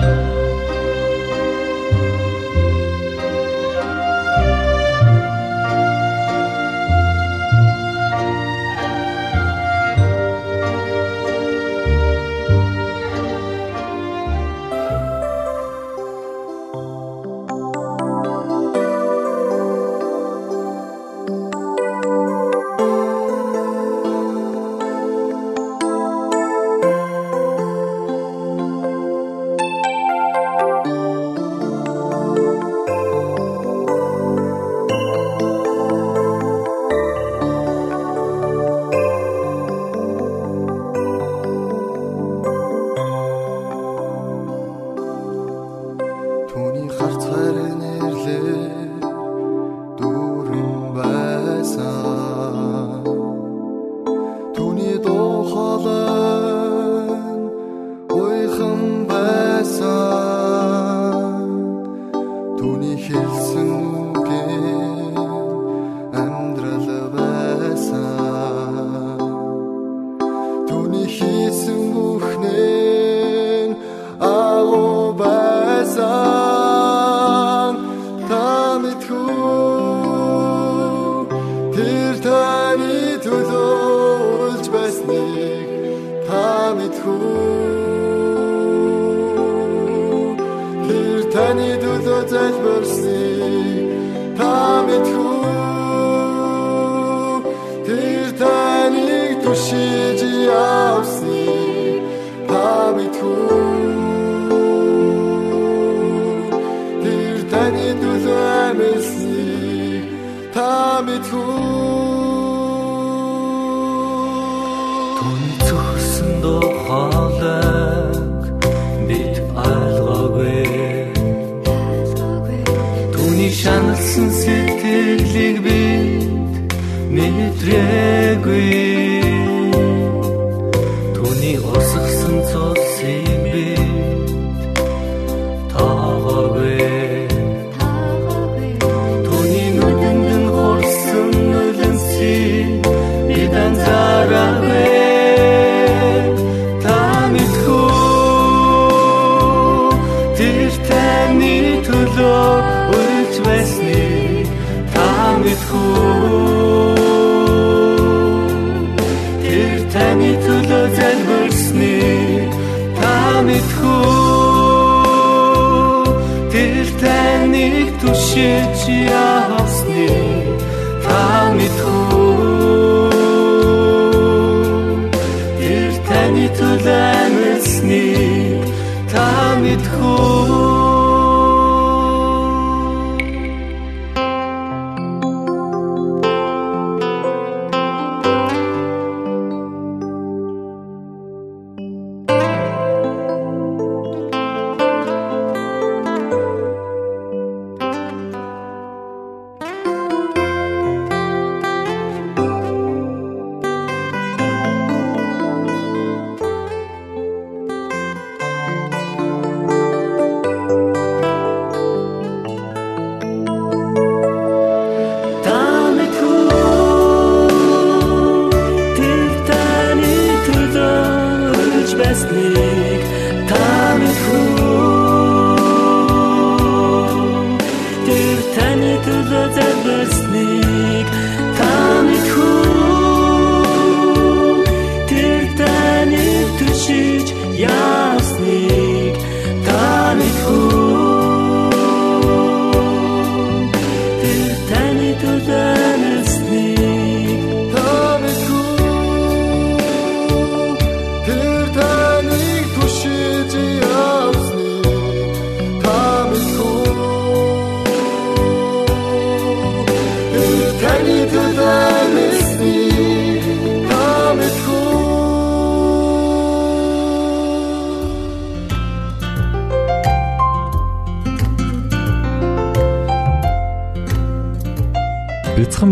Bye. Ойртон сууна. Шаналсан сэтгэлийг би мэдрээгүй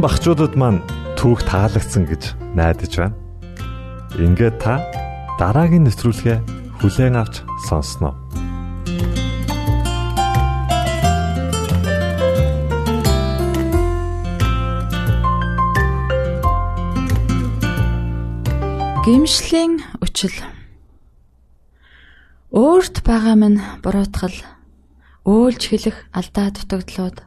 багчуудад маань түүх таалагдсан гэж найдаж байна. Ингээд та дараагийн нэвтрүүлгээ хүлээн авч сонсноо. Гимшлийн үчил Өөрт байгаа минь буруутгал өөлж хэлэх алдаа дутагдлууд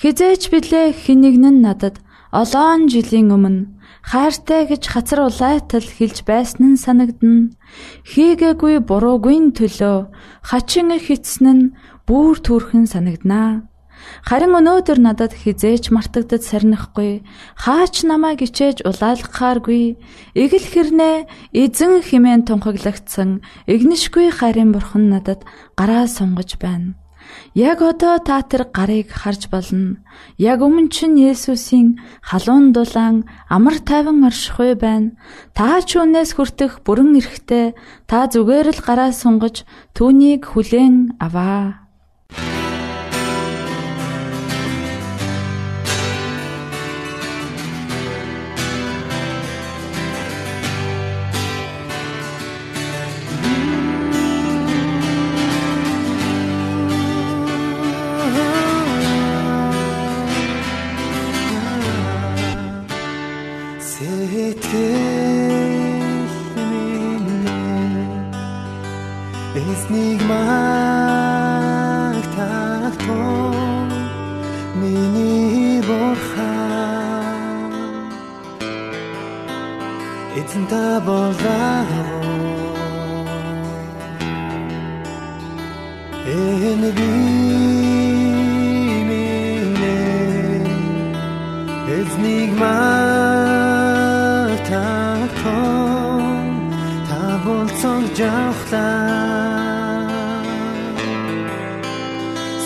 Хизээч билээ хинэгнэн надад олоон жилийн өмнө хайртай гэж хацар улайтал хэлж байсан нь санагдна. Хийгээгүй буруугүй төлөө хачин хитсэн нь бүр төрхөн санагданаа. Харин өнөөдөр надад хизээч мартагдад сарнихгүй хаач намайг ичээж улаалгахааргүй эгэл хэрнээ эзэн химэн тунхаглагдсан игнишгүй харин бурхан надад гараа сунгаж байна. Яг одоо та тэр гарыг харж болно. Яг өмнө чинь Есүсийн халуун дулаан амар тайван оршихуй байна. Та ч үнээс хүртэх бүрэн эрэхтэй та зүгээр л гараа сунгаж түүнийг хүлээн аваа.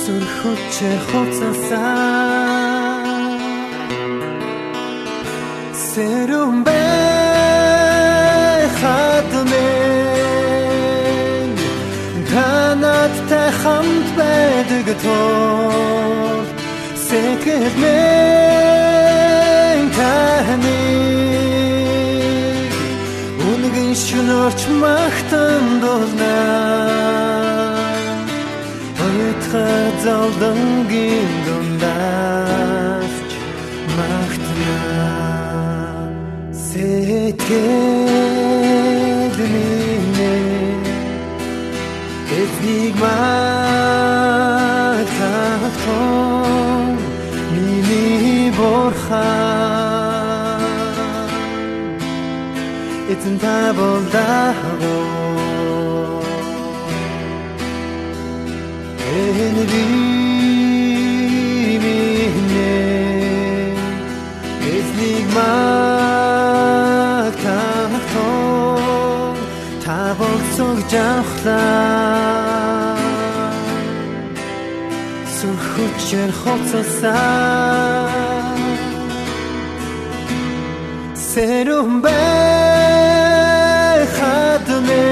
Сүрхөч хоцсаа Сэрүм бэ хатмэ танад та хамт байдаг тоо kendimine Esnigma tahtom mini borcha Etin tabol dago En bir жавхлаа сүрхүчээр хоцолсаа Сэрүм бай хатмэ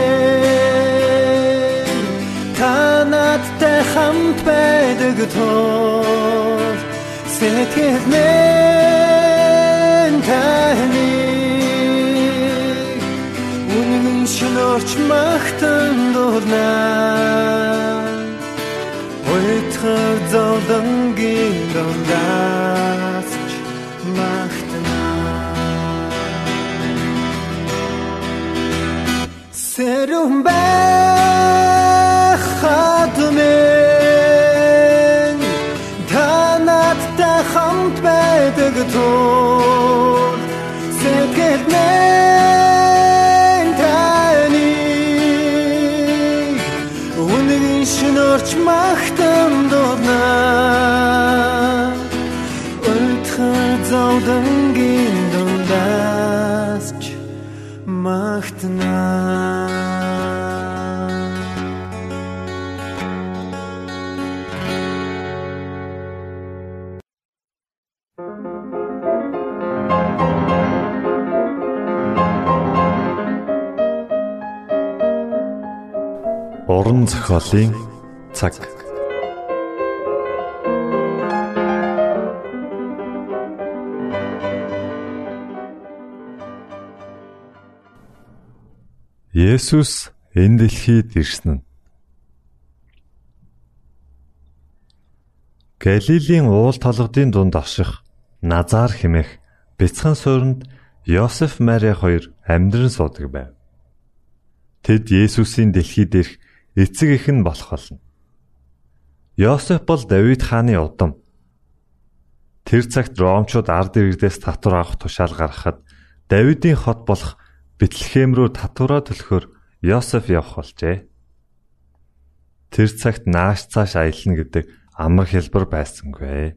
Канаттай хамт байдаг тоо. Сэтгэл нэ шинөрч магтан дурнаа Ойтхар зовлонгийн дондаас зохиолын цаг. Есүс энэ дэлхийд ирсэн нь Галилийн уул толгодын дунд аших Назар хэмээх бяцхан суурьнд Йосеф Мари хоёр амьдран суудаг байв. Тэд Есүсийн дэлхийд ирэх эцэг эх нь болох болно. Йосеф бол Давид хааны удам. Тэр цагт Ромчууд ард иргэдээс татвар авах тушаал гаргахад Давидын хот болох Бэтлехэм рүү татвараа төлөхөөр Йосеф явах болжээ. Тэр цагт нааш цааш аялна гэдэг амар хэлбэр байсангүй.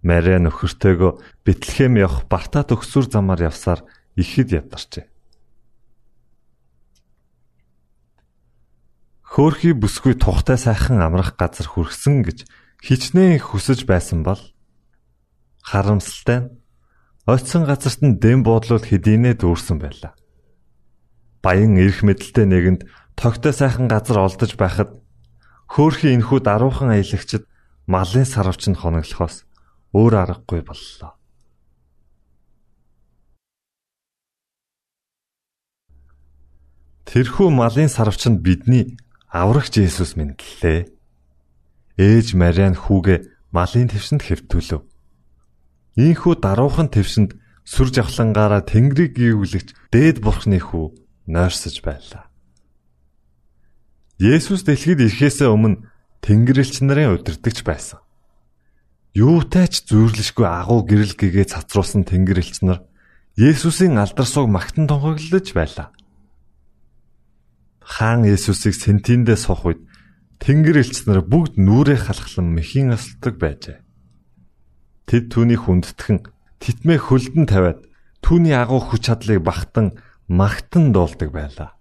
Мария нөхөртөөгөө Бэтлехэм явах Барта төгсүр замаар явсаар ихэд ядарчээ. Хөөхий бүсгүй тухтай сайхан амрах газар хүрсэн гэж хичнээн хүсэж байсан бол харамсалтай нь оцсон газарт нь дэм буудлууд хэдийнэ дүүрсэн байлаа. Баян эрх мэдэлтэй нэгэнд тогтой сайхан газар олдож байхад хөөхий энхүү даруухан аялагчд малын сарвч нь хоноглохоос өөр аргагүй боллоо. Тэрхүү малын сарвч нь бидний аврагч Есүс мэдлээ. Ээж Мариан хүүгээ малын твсэнд хэвтүүлв. Ийхүү даруухан твсэнд сүр жавхлангаараа Тэнгэрийг гүйвлэгч дээд бурхны хүү нойрсож байлаа. Есүс дэлхийд ирэхээс өмнө Тэнгэрлэгч нарын удирдахч байсан. Юутай ч зүйрлэшгүй агуу гэрэл гэгээ цацруулсан Тэнгэрлэгч нар Есүсийн алдар суг магтан тунхаглаж байлаа хаан Есүсийг сентиндээ сох үед Тэнгэр элч нар бүгд нүрээ халахлан мэхийн асалдаг байжээ. Тэд түүнийг хүндэтгэн титмээ хөлдөн тавиад түүний агуу хүч чадлыг багтан магтан дуулдаг байлаа.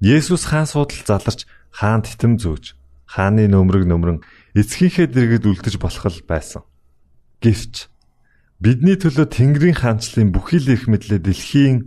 Есүс хаан суудал заларч хаан титэм зөөж хааны нөмрөг нөмрөн эцгийнхээ дэргэд үлдэж болох л байсан. Гэвч бидний төлөө Тэнгэрийн хаанчлалын бүхий л их мэдлээ дэлхийн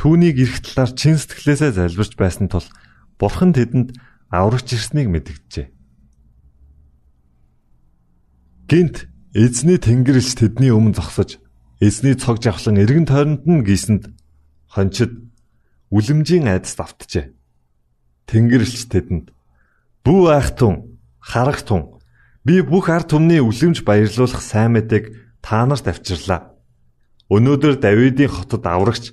түүнийг эрх талаар чин сэтгэлээсээ залбирч байсан тул бурхан тэдэнд аврагч ирснийг мэдгэжээ. Гинт эзний тэнгэрэлч тэдний өмнө зогсож эзний цог жавхлан эргэн тойронд нь гисэнд хончид үлэмжийн айдас давтжээ. Тэнгэрлэгч тэдэнд "Бүү айхтун, харагтун, би бүх ард түмний үлэмж баярлуулах сайн мэдээг та нарт авчирлаа. Өнөөдөр Давидын хотод аврагч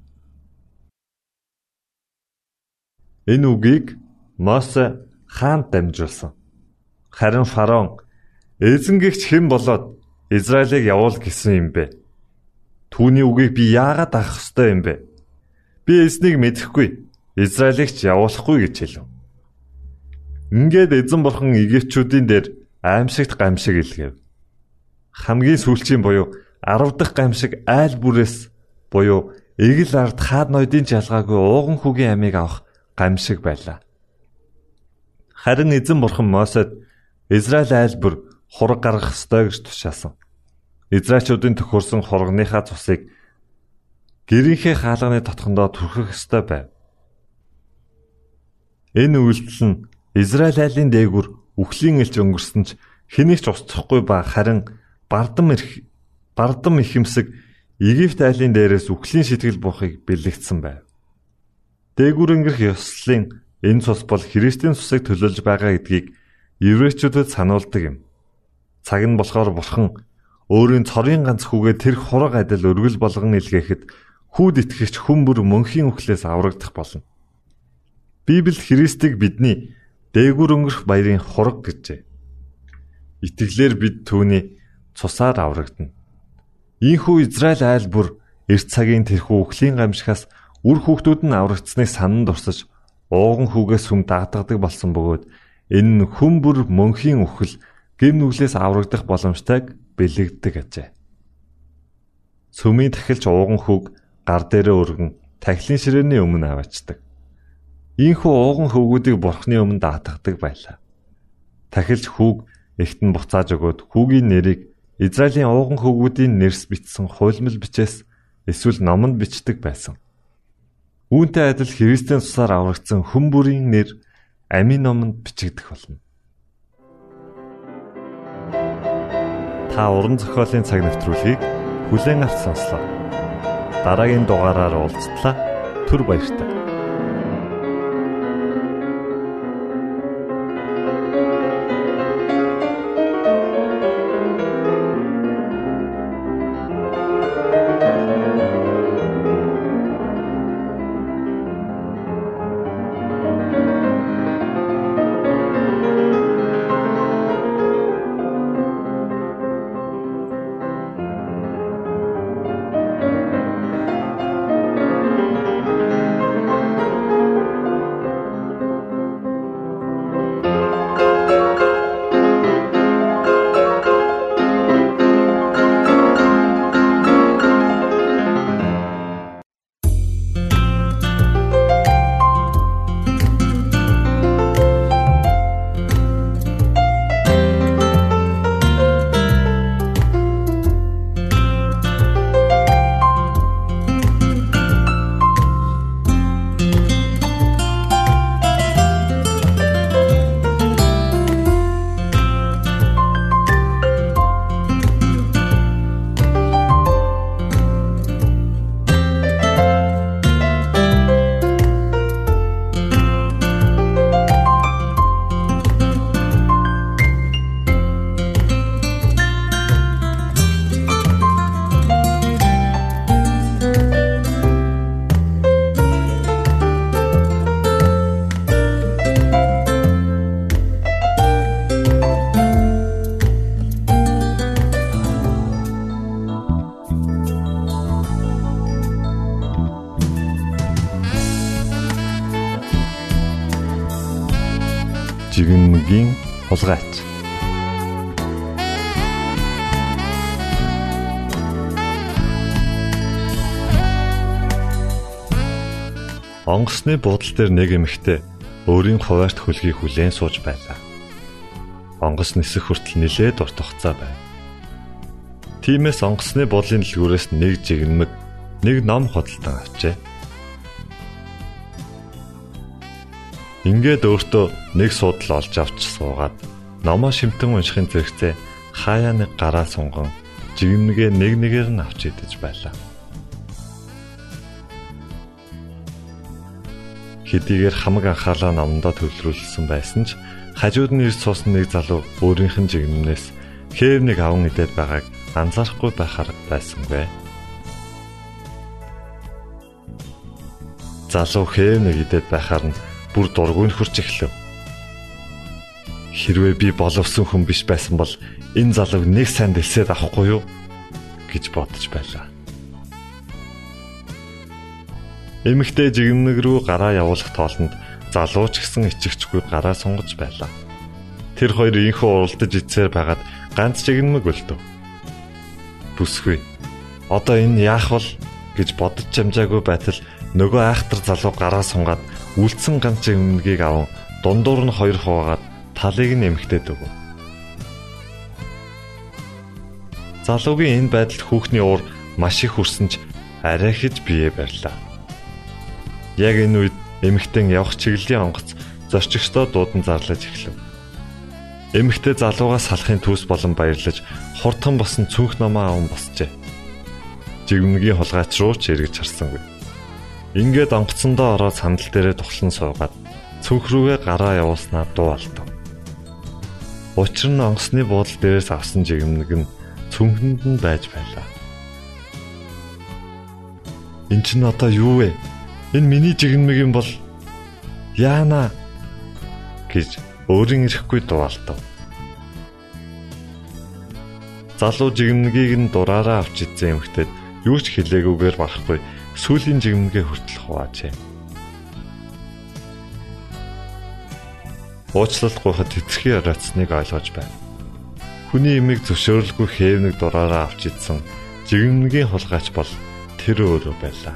Энэ үгийг Мосе хаанд дамжуулсан. Харин фараон эзэнгэгч хэн болоод Израилийг явуул гэсэн юм бэ? Түүний үгийг би яагаад авах ёстой юм бэ? Би эзнийг мэдэхгүй. Израилийг ч явуулахгүй гэж хэлв. Ингээд эзэн бурхан Египтчүүдийн дээр аимшигт гамшиг илгээв. Хамгийн сүүлчийн буюу 10 дахь гамшиг айл бүрээс буюу эгэл ард хаад ноёдын жалгаагүй ууган хүүгийн амийг авах гамшиг байлаа. Харин эзэн бурхан Мосед Израиль айл бүр хураг гаргах ёстой гэж тушаасан. Израильчүүдийн төхөрсөн хургийнхаа цусыг гэрийнхээ хаалганы тотхондоо түрхэх ёстой байв. Энэ үйлдэл нь Израиль айлын дээгүр үхлийн элч өнгөрсөн ч хэнийг ч устсахгүй ба харин бардам ирэх бардам ихэмсэг Египт айлын дээрээс үхлийн сэтгэл буухыг бэлэгдсэн байв. Дээгүр өнгөрөх ёслолын энэ цус бол Христийн цусыг төлөөлж байгаа гэдгийг еврейчүүдэд сануулдаг юм. Цаг нь болохоор бурхан өөрийн цорын ганц хүүгээ тэр хураг адил өргөл болгон илгээхэд хүүд итгэгч хүн бүр мөнхийн үхлээс аврагдах болно. Библи Христийг бидний дээгүр өнгөрөх баярын хураг гэжээ. Итгэлээр бид түүний цусаар аврагдана. Ийхүү Израиль айл бүр эрт цагийн тэрхүү үхлийн гамшихаас үр хүүхдүүд нь аврагдсныг санан дурсаж ууган хүүгээс хүм дагдадаг болсон бөгөөд энэ нь хүм бүр мөнхийн үхэл гим нүглээс аврагдах боломжтойг бэлэгддэг ажээ. Сүмийн тахилч ууган хүүг гар дээрээ өргөн тахилын ширээний өмнө аваачдаг. Ийхүү ууган хөвгүүдийг бурхны өмнө даатгадаг байлаа. Тахилч хүүг эхтэн буцааж өгөөд хүүгийн нэрийг Израилийн ууган хөвгүүдийн нэрс бичсэн хуйлмал бичээс эсвэл номонд бичдэг байсан. Үүнтэй адил Христийн цусаар аврагдсан хүн бүрийн нэр амийн номонд бичигдэх болно. Та уран зохиолын цаг навтруулыг бүлээн авч сонслоо. Дараагийн дугаараар уулзтлаа. Түр баярлалаа. Хулгайч. Онгоцны буудлын дээр нэг эмэгтэй өөрийн хуваарт хөлгийг хүлээн сууж байлаа. Онгоц нисэх хүртэл нилээд урт хугацаа байв. Тимээс онгоцны буудлын дэлгүүрээс нэг жигнэмэг, нэг ном худалдан авчээ. Ингээд өөртөө нэг судал олж авч суугаад номоо шимтэн уншихын зэрэгцээ хаяа нэг гараа сунган жигмнэгээ нэг нэгээр нь авч идэж байлаа. Хэдийгээр хамаг анхаалаа номдоо төвлөрүүлсэн байсан ч хажууд нь ирж суусан нэг залуу өөрийнх нь жигмнээс хээв нэг аван идээд байгааг анзаарахгүй байхаар байсангүй. Залуу хээв нэг идээд байхаар нь бүр дургүй нөхөрч эхлэв. Хэрвээ би боловсон хүн биш байсан бол энэ залууг нэг сайн дэлсээд авахгүй юу гэж бодож байлаа. Эмэгтэй жигнэг рүү гараа явуулах тоолонд залуу ч гэсэн ичгчгүй гараа сунгаж байлаа. Тэр хоёр инхүү уралдаж ицээр байгаад ганц жигнэмэг өлтөв. Бүсгүй. Одоо энэ яах вэ гэж бодож чамжаагүй байтал нөгөө айхтар залуу гараа сунгаад үлдсэн ганц өмнөгийг аван дундуур нь хоёр хуваагаад талыг нь эмхтээд өгөв. Залуугийн энэ байдалд хүүхний уур маш их хүрсэн ч арай хэж бие барьлаа. Яг энэ үед эмэгтэн явах чиглэлийн онгоц зорчигчдоо дуудан зарлаж эхлэв. Эмэгтэй залуугаас салахын төс болон баярлаж хурдхан босон цүнх намаа аван босчээ. Жигмнгийн хулгайч руу ч эргэж харсангүй. Ингээд онгоцсондоо ороод сандал дээрээ тухлан суугаад цүнх рүүгээ гараа явуулснаа дуу алдав. Учир нь онгоцны буудлын дээрээс авсан жигмэг нь цүнхэнд нь байж байлаа. Энд чинь одоо юу вэ? Энэ миний жигмэг юм бол яана гэж өөрийн ирэхгүй дуалтав. Залуу жигмэгийг нь дураараа авч идсэн эмхтэд юу ч хэлээгүйгээр барахгүй сүлийн жигмэгэ хүртэл хуваажээ. Уучлалтгүйхэд эцгийн арацныг ойлгож байна. Хүний имийг зөвшөөрөлгүй хээвнэг дураараа авч идсэн жигмэгийн хулгайч бол тэр өөрөө байлаа.